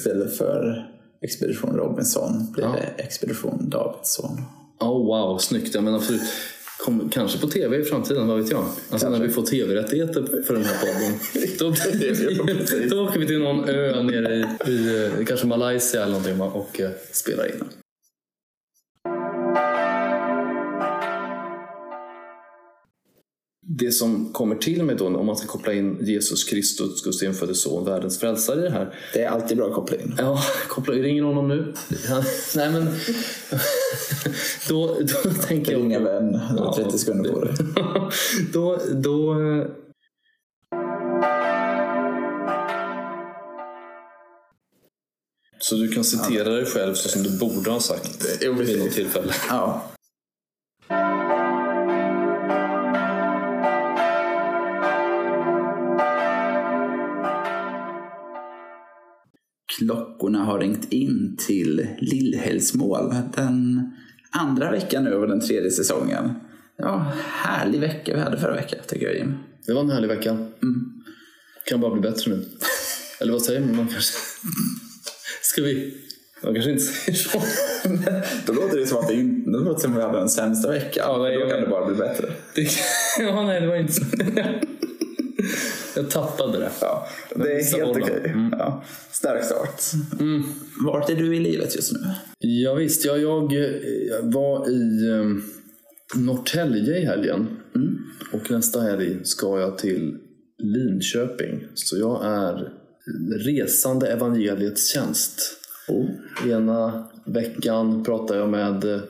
Istället för Expedition Robinson blir Ja. det Expedition Davidsson. Oh, wow, snyggt. Ja, men absolut. Kom, kanske på tv i framtiden, vad vet jag? Alltså när vi får tv-rättigheter för den här podden. Då, då åker vi till någon ö nere i, i kanske Malaysia eller någonting och eh, spelar in. Det som kommer till mig då om man ska koppla in Jesus Kristus, Guds enfödde son, världens frälsare i det här. Det är alltid bra att koppla in. Ja, koppla, ringer honom nu? Nej men, då, då tänker jag... Ringa vän, du har 30 sekunder på dig. då, då... Så du kan citera dig själv så som du borde ha sagt vid något tillfälle. Ja. Klockorna har ringt in till Lillhällsmål den andra veckan nu över den tredje säsongen. Ja, härlig vecka vi hade förra veckan tycker jag Jim. Det var en härlig vecka. Kan bara bli bättre nu. Eller vad säger man? kanske... Ska vi... Man kanske inte säger så. Då låter det som att det inte, låter det som att vi hade den sämsta veckan. Ja, nej, då kan det bara bli bättre. Det... Ja, nej, det var inte så. Jag tappade det. Ja, det är helt okej. Ja, stark start. Vart är du i livet just nu? Ja, visst, ja, jag eh, var i eh, Norrtälje i helgen. Och nästa helg ska jag till Linköping. Så jag är resande evangeliets tjänst. Oh. Ena veckan pratar jag med eh,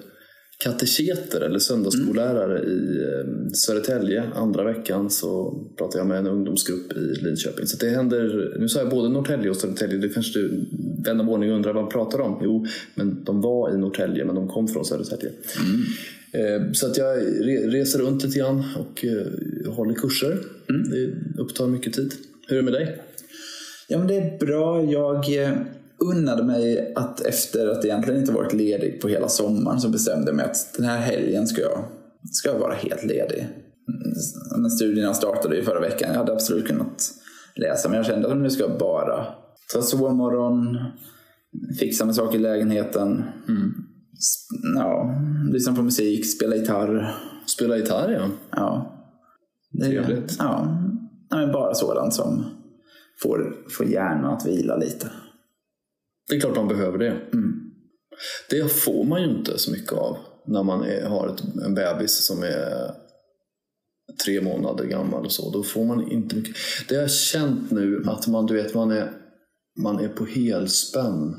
kateketer eller söndagsskollärare i eh, Södertälje. Andra veckan så pratar jag med en ungdomsgrupp i Linköping. Så det händer, nu sa jag både Norrtälje och Södertälje. Det kanske du vän av ordning undrar vad jag pratar om. Jo, men de var i Norrtälje men de kom från Södertälje. Eh, Så att jag re- reser runt lite grann och eh, håller kurser. Det upptar mycket tid. Hur är det med dig? Ja, men det är bra. Jag unnade mig att efter att egentligen inte varit ledig på hela sommaren så bestämde jag mig att den här helgen ska jag, ska jag vara helt ledig. Mm, Men studierna startade ju förra veckan. Jag hade absolut kunnat läsa men jag kände att nu ska jag bara ta sovmorgon, fixa med saker i lägenheten, S- ja, lyssna på musik, spela gitarr. Spela gitarr ja. Ja. Det är- Trevligt. Ja, Nej, men bara sådant som får, får hjärnan att vila lite. Det är klart man behöver det. Det får man ju inte så mycket av när man är, har ett, en bebis som är tre månader gammal och så. Då får man inte mycket. Det har jag känt nu att man, du vet, man är, man är på helspänn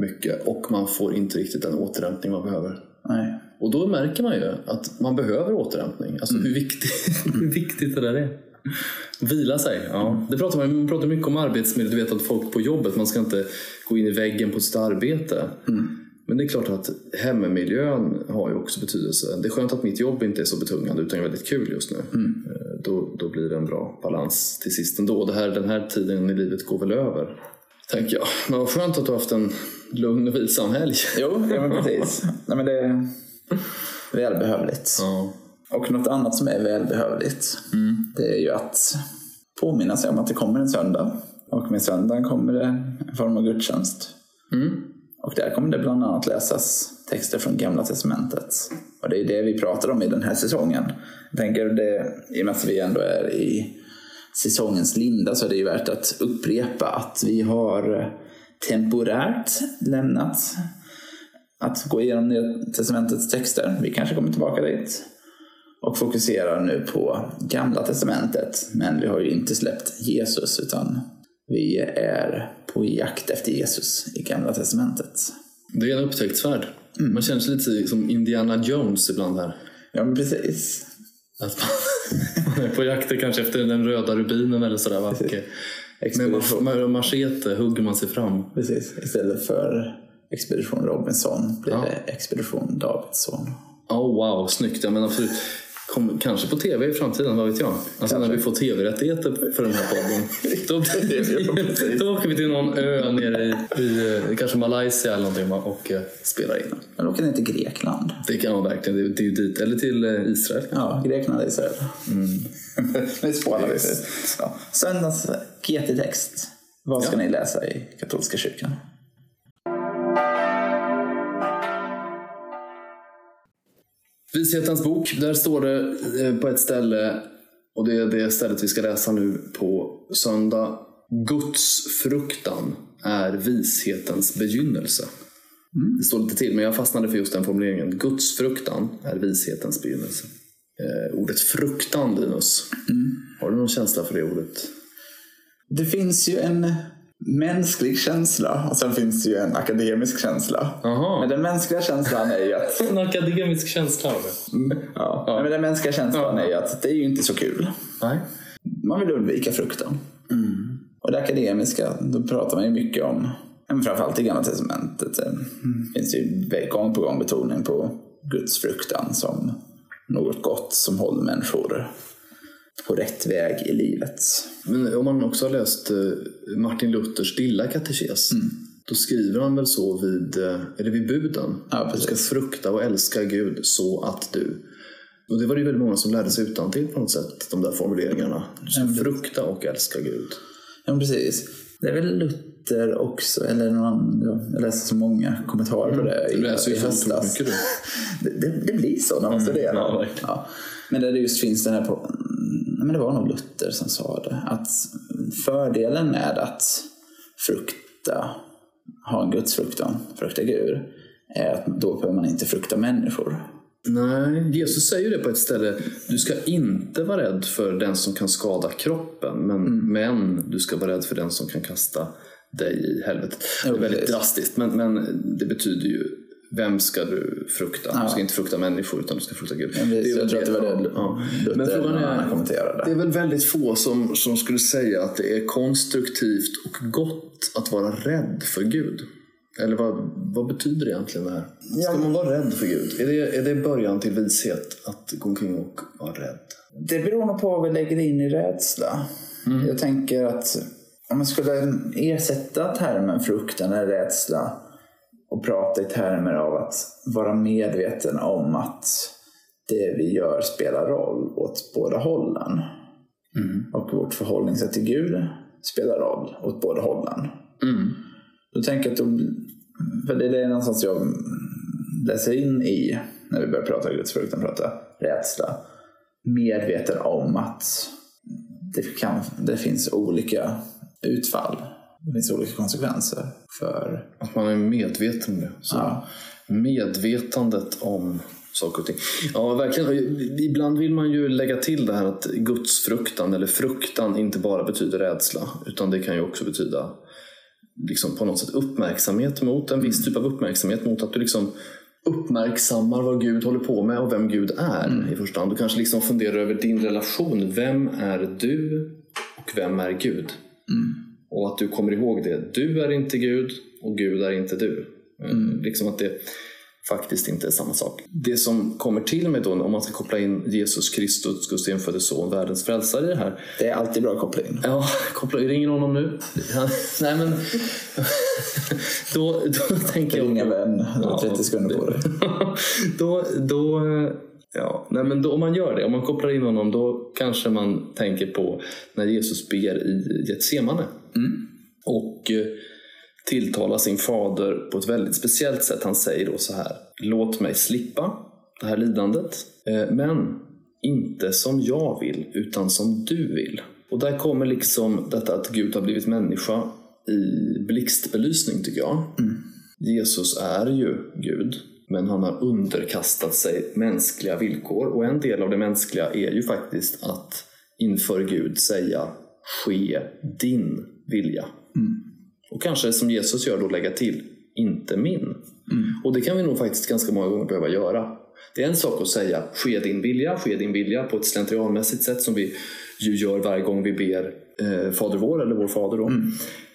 mycket och man får inte riktigt den återhämtning man behöver. Nej. Och då märker man ju att man behöver återhämtning. Alltså hur, viktigt, hur viktigt det där är. Vila sig. Ja. Det pratar man, man pratar mycket om arbetsmiljö. Du vet att folk på jobbet, man ska inte gå in i väggen på sitt arbete. Men det är klart att hemmiljön har ju också betydelse. Det är skönt att mitt jobb inte är så betungande utan är väldigt kul just nu. Eh, Då, då blir det en bra balans till sist ändå. Det här, den här tiden i livet går väl över. Tänker jag. Men vad skönt att du har haft en lugn och vilsam helg. Jo, ja, men precis. Nej, men det är välbehövligt. Ja. Och något annat som är välbehövligt det är ju att påminna sig om att det kommer en söndag. Och med söndagen kommer det en form av gudstjänst. Och där kommer det bland annat läsas texter från Gamla Testamentet. Och det är det vi pratar om i den här säsongen. Jag tänker det, i och med att vi ändå är i säsongens linda så är det ju värt att upprepa att vi har temporärt lämnat att gå igenom Nya Testamentets texter. Vi kanske kommer tillbaka dit. Och fokuserar nu på Gamla Testamentet. Men vi har ju inte släppt Jesus utan vi är på jakt efter Jesus i Gamla Testamentet. Det är en upptäcktsfärd. Man känner sig lite som Indiana Jones ibland här. Ja men precis. Att man, man är på jakt kanske efter den röda rubinen eller sådär. Va? Med machete hugger man sig fram. precis. Istället för Expedition Robinson blir Ja. det Expedition Davidsson. Oh, wow, snyggt. Ja, men absolut. Kom, kanske på tv i framtiden, vad vet jag? Alltså när vi får tv-rättigheter för den här podden. Då, då åker vi till någon ö nere i, i eh, kanske Malaysia eller någonting och eh, spelar in. Men åker ner till Grekland. Det kan man verkligen. Det, det är dit. Eller till eh, Israel. Ja, Grekland och Israel. Mm. nu spånar vi. Ja. Söndags GT-text. Vad ska Ja. ni läsa i katolska kyrkan? Vishetens bok, där står det eh, på ett ställe, och det är det stället vi ska läsa nu på söndag. Guds fruktan är vishetens begynnelse. Det står lite till, men jag fastnade för just den formuleringen. Guds fruktan är vishetens begynnelse. Eh, ordet fruktan, Linus. Har du någon känsla för det ordet? Det finns ju en mänsklig känsla och sen finns det ju en akademisk känsla. Jaha. Men den mänskliga känslan är ju att En akademisk känsla det. Ja. Nej, Men den mänskliga känslan är ju att det är ju inte så kul. Nej. Man vill undvika fruktan. Och det akademiska, då pratar man ju mycket om, men framförallt i Gamla Testamentet, det finns ju gång på gång betoning på Guds fruktan som något gott som håller människor på rätt väg i livet. Men om man också har läst eh, Martin Luthers lilla katekes, då skriver han väl så vid, eh, är det vid buden? Ja, du ska frukta och älska Gud så att du... Och det var det ju väldigt många som lärde sig utantill på något sätt, de där formuleringarna. Du ska frukta och älska Gud. Ja, precis. Det är väl Luther också, eller någon annan. ja, Jag läste så många kommentarer på det Du läser ju i höstas. mycket du. Det, det, det blir så när man studerar. Mm, ja, ja. Men där det just finns den här på, nej, men det var nog Luther som sa det. Att fördelen med att frukta, ha en gudsfruktan, frukta Gud, är att då behöver man inte frukta människor. Nej, Jesus säger det på ett ställe. Du ska inte vara rädd för den som kan skada kroppen, men, men du ska vara rädd för den som kan kasta dig i helvetet. Det är väldigt drastiskt, men, men det betyder ju vem ska du frukta? Du ska inte frukta människor, utan du ska frukta Gud. Men det, jag väl tror att det var det ja. Men frågan är, kommenterade. det är väl väldigt få som, som skulle säga att det är konstruktivt och gott att vara rädd för Gud. Eller vad, vad betyder egentligen det här? Ska man vara rädd för Gud? Är det, är det början till vishet att gå omkring och vara rädd? Det beror nog på vad vi lägger in i rädsla. Jag tänker att om man skulle ersätta termen fruktan eller rädsla och prata i termer av att vara medveten om att det vi gör spelar roll åt båda hållen. Och vårt förhållningssätt till Gud spelar roll åt båda hållen. Då tänker jag att då, för det är någonstans jag läser in i när vi börjar prata gudsfruktan, prata rädsla. Medveten om att det, kan, det finns olika utfall. Det finns olika konsekvenser för... Att man är medveten om det. Så Ja. Medvetandet om saker och ting. Ja, verkligen. Ibland vill man ju lägga till det här att gudsfruktan eller fruktan inte bara betyder rädsla. Utan det kan ju också betyda liksom på något sätt uppmärksamhet mot en viss typ av uppmärksamhet mot att du liksom uppmärksammar vad Gud håller på med och vem Gud är i första hand. Du kanske liksom funderar över din relation. Vem är du och vem är Gud? Och att du kommer ihåg det. Du är inte Gud och Gud är inte du. Eh, Liksom att det faktiskt inte är samma sak. Det som kommer till mig då om man ska koppla in Jesus Kristus, Guds enfödde son, världens frälsare i det här. Det är alltid bra att koppla in. Ja, koppla, ringer honom nu? Nej men, då, då tänker jag... Ringa vän, du har 30 sekunder på dig. då, då, ja, nej men då, om man gör det, om man kopplar in honom, då kanske man tänker på när Jesus ber i Getsemane. Och eh, tilltalar sin fader på ett väldigt speciellt sätt. Han säger då så här, låt mig slippa det här lidandet, eh, men inte som jag vill, utan som du vill. Och där kommer liksom detta att Gud har blivit människa i blixtbelysning tycker jag. Jesus är ju Gud, men han har underkastat sig mänskliga villkor. Och en del av det mänskliga är ju faktiskt att inför Gud säga ske din vilja. Och kanske som Jesus gör då lägga till, inte min. Och det kan vi nog faktiskt ganska många gånger behöva göra. Det är en sak att säga ske din vilja, ske din vilja på ett slentrianmässigt sätt som vi ju gör varje gång vi ber eh, Fader vår eller vår Fader. Då.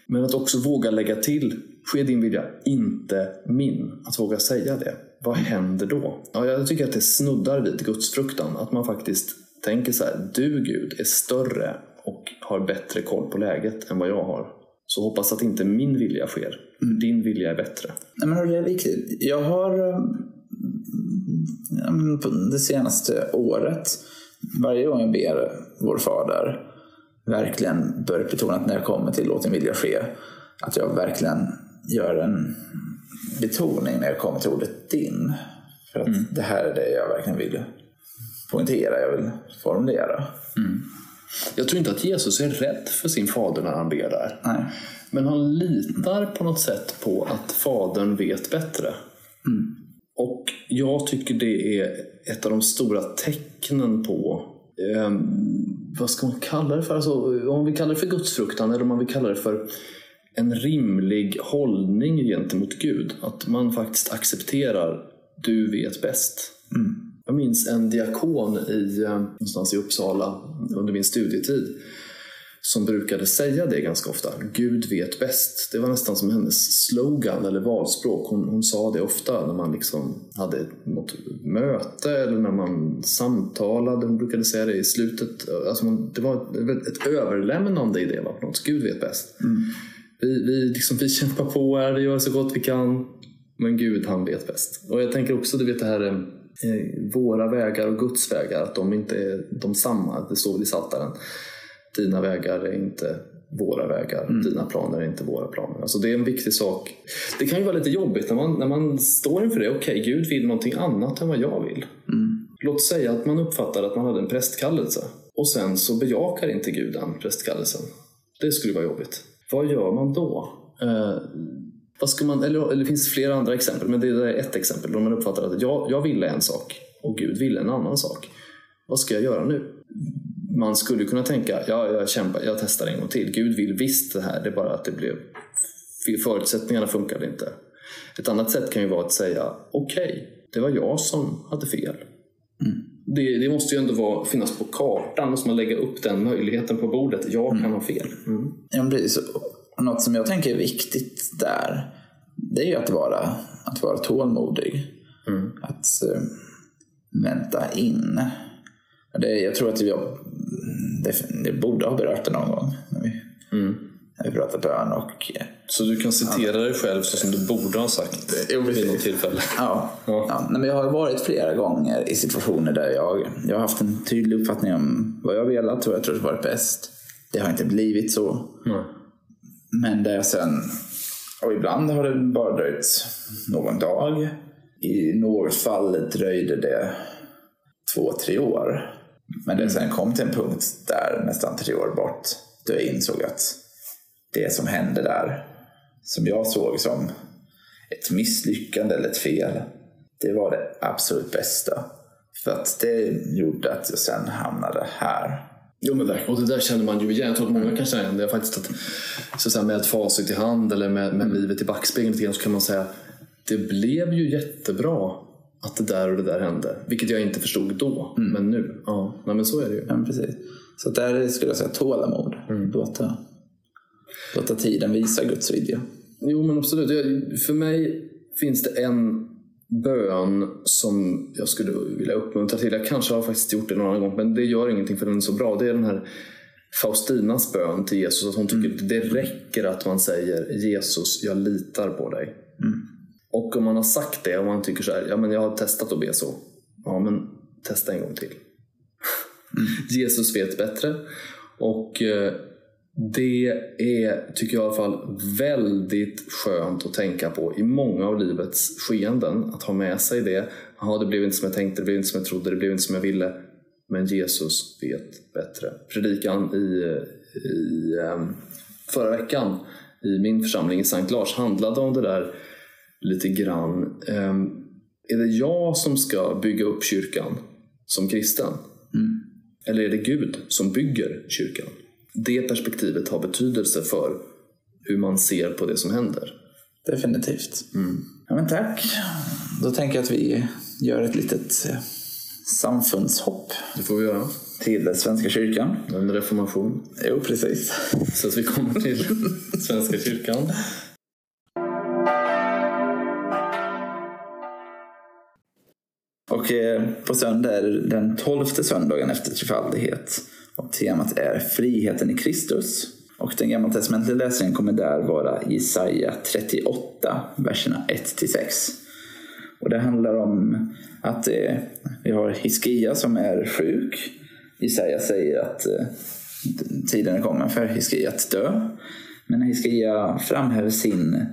Men att också våga lägga till ske din vilja, inte min. Att våga säga det. Vad händer då? Ja, jag tycker att det snuddar vid gudsfruktan. Att man faktiskt tänker så här, du Gud är större och har bättre koll på läget än vad jag har. Så hoppas att inte min vilja sker. För din vilja är bättre. Nej, men det är viktigt. Jag har eh, på det senaste året, varje gång jag ber vår fader, verkligen börjat betona att när jag kommer till Låt din vilja ske, att jag verkligen gör en betoning när jag kommer till ordet din. För att mm. det här är det jag verkligen vill poängtera, jag vill formulera. Mm. Jag tror inte att Jesus är rädd för sin fader när han ber där. Nej. Men han litar på något sätt på att fadern vet bättre. Mm. Och jag tycker det är ett av de stora tecknen på eh, vad ska man kalla det för? Alltså, om vi kallar det för gudsfruktan eller om man vill kalla det för en rimlig hållning gentemot Gud. Att man faktiskt accepterar du vet bäst. Mm. Jag minns en diakon i, eh, någonstans i Uppsala under min studietid som brukade säga det ganska ofta. Gud vet bäst. Det var nästan som hennes slogan eller valspråk. Hon, hon sa det ofta när man liksom hade något möte eller när man samtalade. Hon brukade säga det i slutet. Alltså man, det var ett, ett överlämnande i det. Va? Gud vet bäst. Mm. Vi, vi, liksom, vi kämpar på här, vi gör så gott vi kan. Men Gud han vet bäst. Och jag tänker också, du vet det här eh, våra vägar och Guds vägar, att de inte är de samma. Det står i Psaltaren dina vägar är inte våra vägar, mm. dina planer är inte våra planer. Alltså det är en viktig sak. Det kan ju vara lite jobbigt när man, när man står inför det. Okej, okay, Gud vill någonting annat än vad jag vill. Mm. Låt säga att man uppfattar att man hade en prästkallelse och sen så bejakar inte Gud den prästkallelsen. Det skulle vara jobbigt. Vad gör man då? Eh, vad ska man, eller, eller det finns flera andra exempel, men det är ett exempel. Då man uppfattar att jag, jag ville en sak och Gud ville en annan sak. Vad ska jag göra nu? man skulle kunna tänka, ja, jag kämpar, jag testar en gång till. Gud vill visst det här, det är bara att det blev förutsättningarna funkade inte. Ett annat sätt kan ju vara att säga, okej, okay, det var jag som hade fel. Mm. Det, det, måste ju ändå vara, finnas på kartan, måste man lägga upp den möjligheten på bordet. Jag mm. kan ha fel. Mm. Ja, precis. Något som jag tänker är viktigt där, det är ju att vara, att vara tålmodig. Mm. Att uh, vänta in. Det, jag tror att vi har det, det borde ha berört det någon gång. När vi, mm. när vi pratade bön. Och, så du kan citera dig själv så som du borde ha sagt jo, vid något tillfälle? Ja. ja. ja. men jag har varit flera gånger i situationer där jag, jag har haft en tydlig uppfattning om vad jag velat och jag tror det varit bäst. Det har inte blivit så. Mm. Men där jag sen, och ibland har det bara dröjt någon dag. I något fall dröjde det två, tre år. Men det sen kom till en punkt där nästan tre år bort då jag insåg att det som hände där, som jag såg som ett misslyckande eller ett fel, det var det absolut bästa. För att det gjorde att jag sen hamnade här. Jo men där, och det där känner man ju igen. Jag tror att många kan känna igen det. Faktiskt att, så att säga, med ett facit i hand eller med, med mm. livet i backspegeln så kan man säga det blev ju jättebra att det där och det där hände. Vilket jag inte förstod då, mm. men nu. Ja, nej, men så är det ju. Ja, precis. Så där skulle jag säga tålamod. Mm. Låta, låta tiden visa Guds vilja. Jo, men absolut. för mig finns det en bön som jag skulle vilja uppmuntra till. Jag kanske har faktiskt gjort det några gånger, men det gör ingenting för den är så bra. Det är den här Faustinas bön till Jesus. Att hon tycker mm. det räcker att man säger Jesus, jag litar på dig. Mm. Och om man har sagt det och man tycker så här, ja men jag har testat att be så. Ja men testa en gång till. Mm. Jesus vet bättre. Och eh, det är, tycker jag i alla fall, väldigt skönt att tänka på i många av livets skeenden. Att ha med sig det. Ja, det blev inte som jag tänkte, det blev inte som jag trodde, det blev inte som jag ville. Men Jesus vet bättre. Predikan i, i ehm, förra veckan i min församling i Sankt Lars handlade om det där lite grann. Ehm, är det jag som ska bygga upp kyrkan som kristen? Mm. Eller är det Gud som bygger kyrkan? Det perspektivet har betydelse för hur man ser på det som händer. Definitivt. Mm. Ja, men tack. Då tänker jag att vi gör ett litet eh, samfundshopp. Det får vi göra. Till Svenska kyrkan. En reformation. Jo, precis. Så att vi kommer till Svenska kyrkan. Och eh, på söndag är det den tolfte söndagen efter trefaldighet. Och temat är friheten i Kristus. Och den gammaltestamentliga läsningen kommer där vara Jesaja 38, verserna 1-6. Och det handlar om att eh, vi har Hiskia som är sjuk. Jesaja säger att eh, tiden är kommen för Hiskia att dö. Men när Hiskia framhäver sin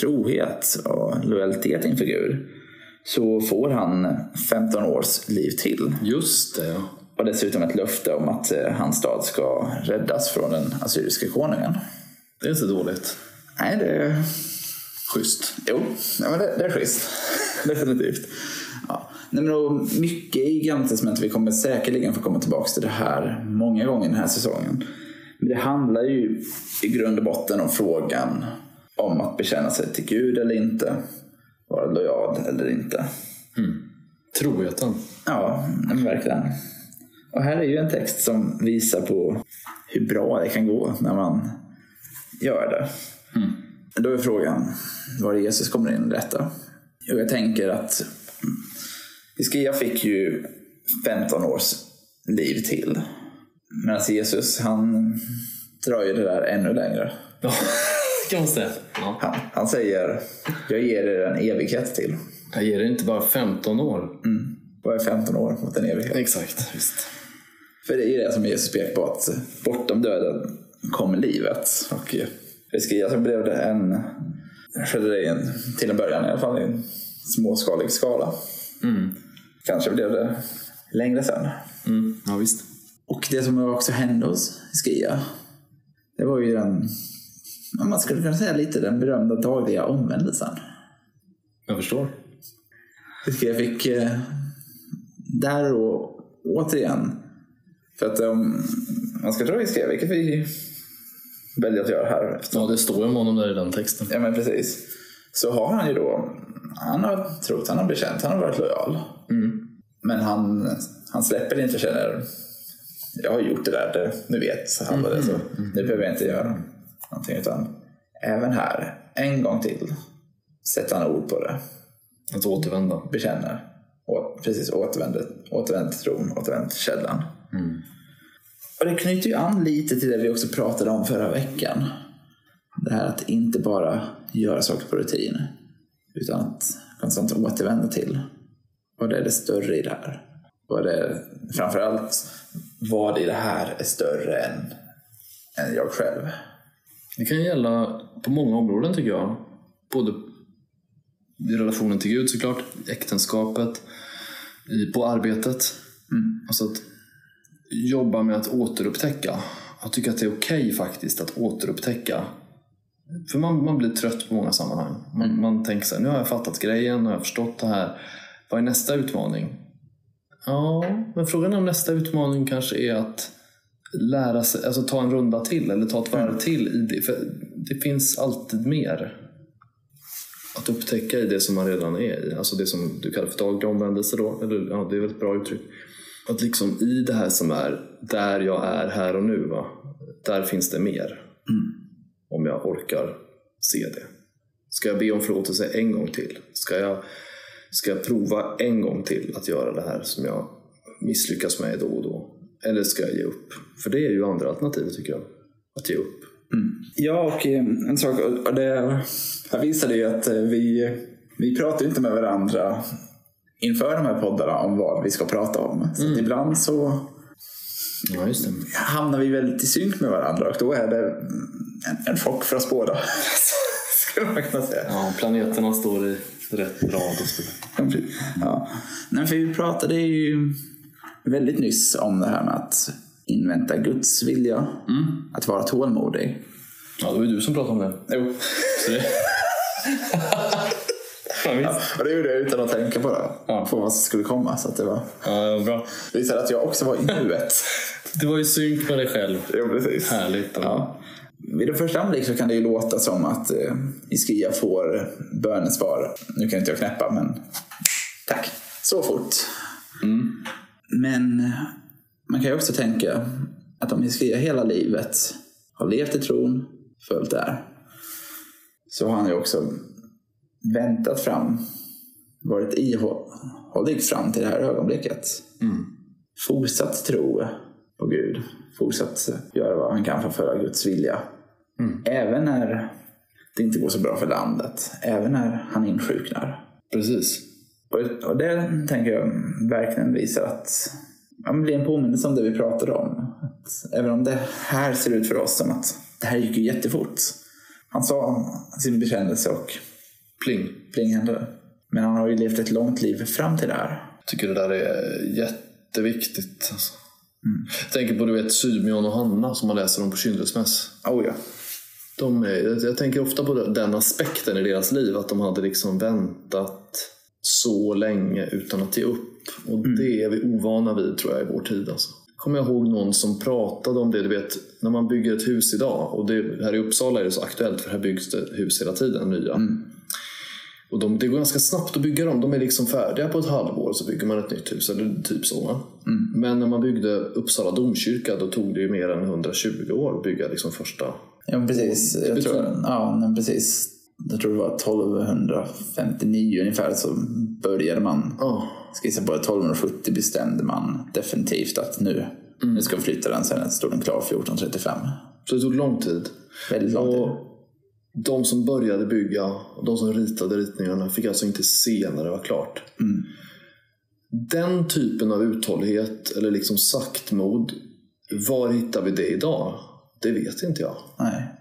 trohet och lojalitet inför Gud så får han 15 års liv till. Just det, ja. Och dessutom ett löfte om att eh, hans stad ska räddas från den assyriska konungen. Det är inte dåligt. Nej, det är... Schysst. Jo, ja, men det, det är schysst. Definitivt. Ja. Nej, men då, mycket i Testamentet, vi kommer säkerligen få komma tillbaka till det här många gånger den här säsongen. Men det handlar ju i grund och botten om frågan om att bekänna sig till Gud eller inte. Vara lojal eller inte. Troheten. Ja, verkligen. Och här är ju en text som visar på hur bra det kan gå när man gör det. Då är frågan var Jesus kommer in i detta. Och jag tänker att Hiskia fick ju 15 års liv till. Medan Jesus, han drar ju det där ännu längre. Ja, kan man säga. Ja. Han, han säger, jag ger er en evighet till. Jag ger det inte bara 15 år. Mm. Vad är 15 år mot en evighet? Exakt, visst. För det är ju det som Jesus pekar på, att bortom döden kommer livet. Och Hiskia så blev det en, skedde det en, till en början i alla fall, i en småskalig skala. Mm. Kanske blev det längre sen. Mm. Ja, visst. Och det som också hände hos Hiskia, det var ju den, man skulle kunna säga lite den berömda dagliga omvändelsen. Jag förstår. Hiskia fick eh, där och återigen, för att om man ska tro Hiskia, vilket vi väljer att göra här, Ja, det står ju om honom där i den texten. ja men precis, så har han ju då, han har trott, han har bekänt, han har varit lojal. Men han, han släpper inte och känner, jag har gjort det där, det, nu vet han vad det är så, nu behöver jag inte göra någonting. Utan även här, en gång till, sätter han ord på det, Att återvända. bekänner, och precis återvänder, återvänder tron, återvänder till källan. Och det knyter ju an lite till det vi också pratade om förra veckan. Det här att inte bara göra saker på rutin, utan att konstant återvända till vad är det större i det här. Vad är, framförallt vad i det här är större än, än jag själv. Det kan gälla på många områden tycker jag. Både i relationen till Gud såklart, i äktenskapet, i, på arbetet. Alltså att jobba med att återupptäcka. Jag tycker att det är okej faktiskt att återupptäcka. För man, man blir trött på många sammanhang. Man, man tänker så här, nu har jag fattat grejen, nu har jag förstått det här. Vad är nästa utmaning? Ja, men frågan är om nästa utmaning kanske är att lära sig, alltså ta en runda till eller ta ett varv till i det. För det finns alltid mer att upptäcka i det som man redan är i. Alltså det som du kallar för daglig omvändelse då. Eller, ja, det är väl ett bra uttryck. Att liksom i det här som är där jag är här och nu, va? där finns det mer. Om jag orkar se det. Ska jag be om förlåtelse en gång till? Ska jag, ska jag prova en gång till att göra det här som jag misslyckas med då och då? Eller ska jag ge upp? För det är ju andra alternativet tycker jag. Att ge upp. Ja, och eh, en sak, och det här visade ju att eh, vi, vi pratar inte med varandra inför de här poddarna om vad vi ska prata om. Så att ibland så Ja, hamnar vi väldigt i synk med varandra och då är det en, en chock för oss båda. Skulle man kunna säga. Ja, planeterna står i rätt rad och så vidare. Ja. Nej, för vi pratade ju väldigt nyss om det här med att invänta Guds vilja. Att vara tålmodig. Ja, det var ju du som pratade om det. Jo. Så det... ja. Och det gjorde jag utan att tänka på det. Ja. På vad som skulle komma. Så att det var... Ja, bra. Det visade att jag också var i nuet. Du var i synk med dig själv. jo, precis. Härligt. Ja. Vid en första anblick så kan det ju låta som att eh, Iskia får bönesvar. Nu kan inte jag knäppa, men tack. Så fort. Men man kan ju också tänka att om Iskia hela livet har levt i tron, följt där, så har han ju också väntat fram, varit ihållig fram till det här ögonblicket. Fortsatt tro på Gud. Fortsatt göra vad han kan för att följa Guds vilja. Även när det inte går så bra för landet. Även när han insjuknar. Precis. Och, och det tänker jag verkligen visar att ja, det blir en påminnelse om det vi pratade om. Att även om det här ser ut för oss som att det här gick ju jättefort. Han sa sin bekännelse och Pling. pling hände. Men han har ju levt ett långt liv fram till det här. Jag tycker det där är jätteviktigt. Alltså. Jag tänker på du vet Symeon och Hanna som man läser om på Kyndelsmäss. Oh ja. De är, jag tänker ofta på den aspekten i deras liv, att de hade liksom väntat så länge utan att ge upp. Och det är vi ovana vid tror jag i vår tid. Alltså. Kommer jag ihåg någon som pratade om det, du vet när man bygger ett hus idag, och det, här i Uppsala är det så aktuellt för här byggs det hus hela tiden, nya. Och de, det går ganska snabbt att bygga dem. De är liksom färdiga på ett halvår så bygger man ett nytt hus. Eller typ så. va? Men när man byggde Uppsala domkyrka då tog det ju mer än 120 år att bygga liksom första. Ja, precis. Jag betyder- tror, ja, men precis. Jag tror det var 1259 ungefär så började man Ja, skissa på det. 1270 bestämde man definitivt att nu, nu ska vi flytta den. Sen stod den klar 1435. så det tog lång tid. Väldigt lång tid. Och de som började bygga, de som ritade ritningarna, fick alltså inte se när det var klart. Den typen av uthållighet, eller liksom saktmod, var hittar vi det idag? Det vet inte jag. Nej.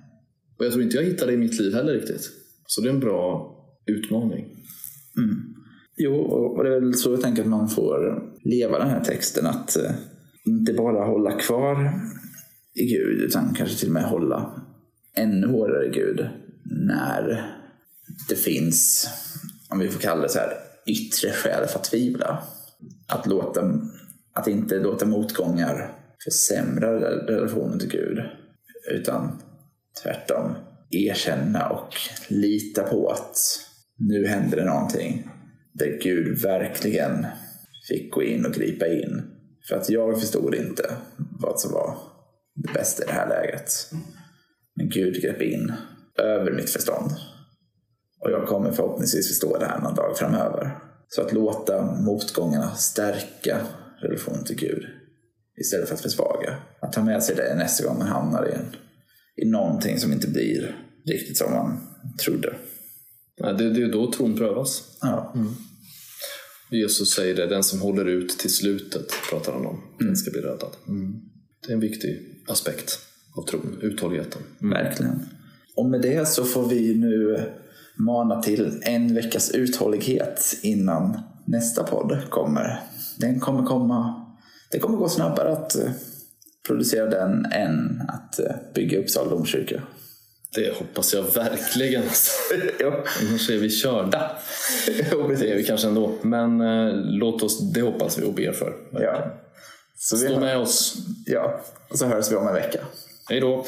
Och jag tror inte jag hittar det i mitt liv heller riktigt. Så det är en bra utmaning. Jo, och det är väl så jag tänker att man får leva den här texten. Att eh, inte bara hålla kvar i Gud, utan kanske till och med hålla ännu hårdare i Gud när det finns, om vi får kalla det så här, yttre skäl för att tvivla. Att, låta, att inte låta motgångar försämra relationen till Gud, utan tvärtom erkänna och lita på att nu händer det någonting där Gud verkligen fick gå in och gripa in. För att jag förstod inte vad som var det bästa i det här läget. Men Gud grep in över mitt förstånd. Och jag kommer förhoppningsvis förstå det här någon dag framöver. Så att låta motgångarna stärka relationen till Gud istället för att försvaga. Att ta med sig det nästa gång man hamnar i, en, i någonting som inte blir riktigt som man trodde. Nej, Det, det är då tron prövas. Ja. Jesus säger det, den som håller ut till slutet pratar han om. Den ska bli räddad. Det är en viktig aspekt av tron, uthålligheten. Verkligen. Och med det så får vi nu mana till en veckas uthållighet innan nästa podd kommer. Den kommer komma. Det kommer gå snabbare att eh, producera den än att eh, bygga Uppsala domkyrka. Det hoppas jag verkligen. ja, Annars är vi körda. Det är vi kanske ändå. Men eh, låt oss, det hoppas vi och ber för. ja. Så vi Stå hör, med oss. ja. Och så hörs vi om en vecka. Hej då.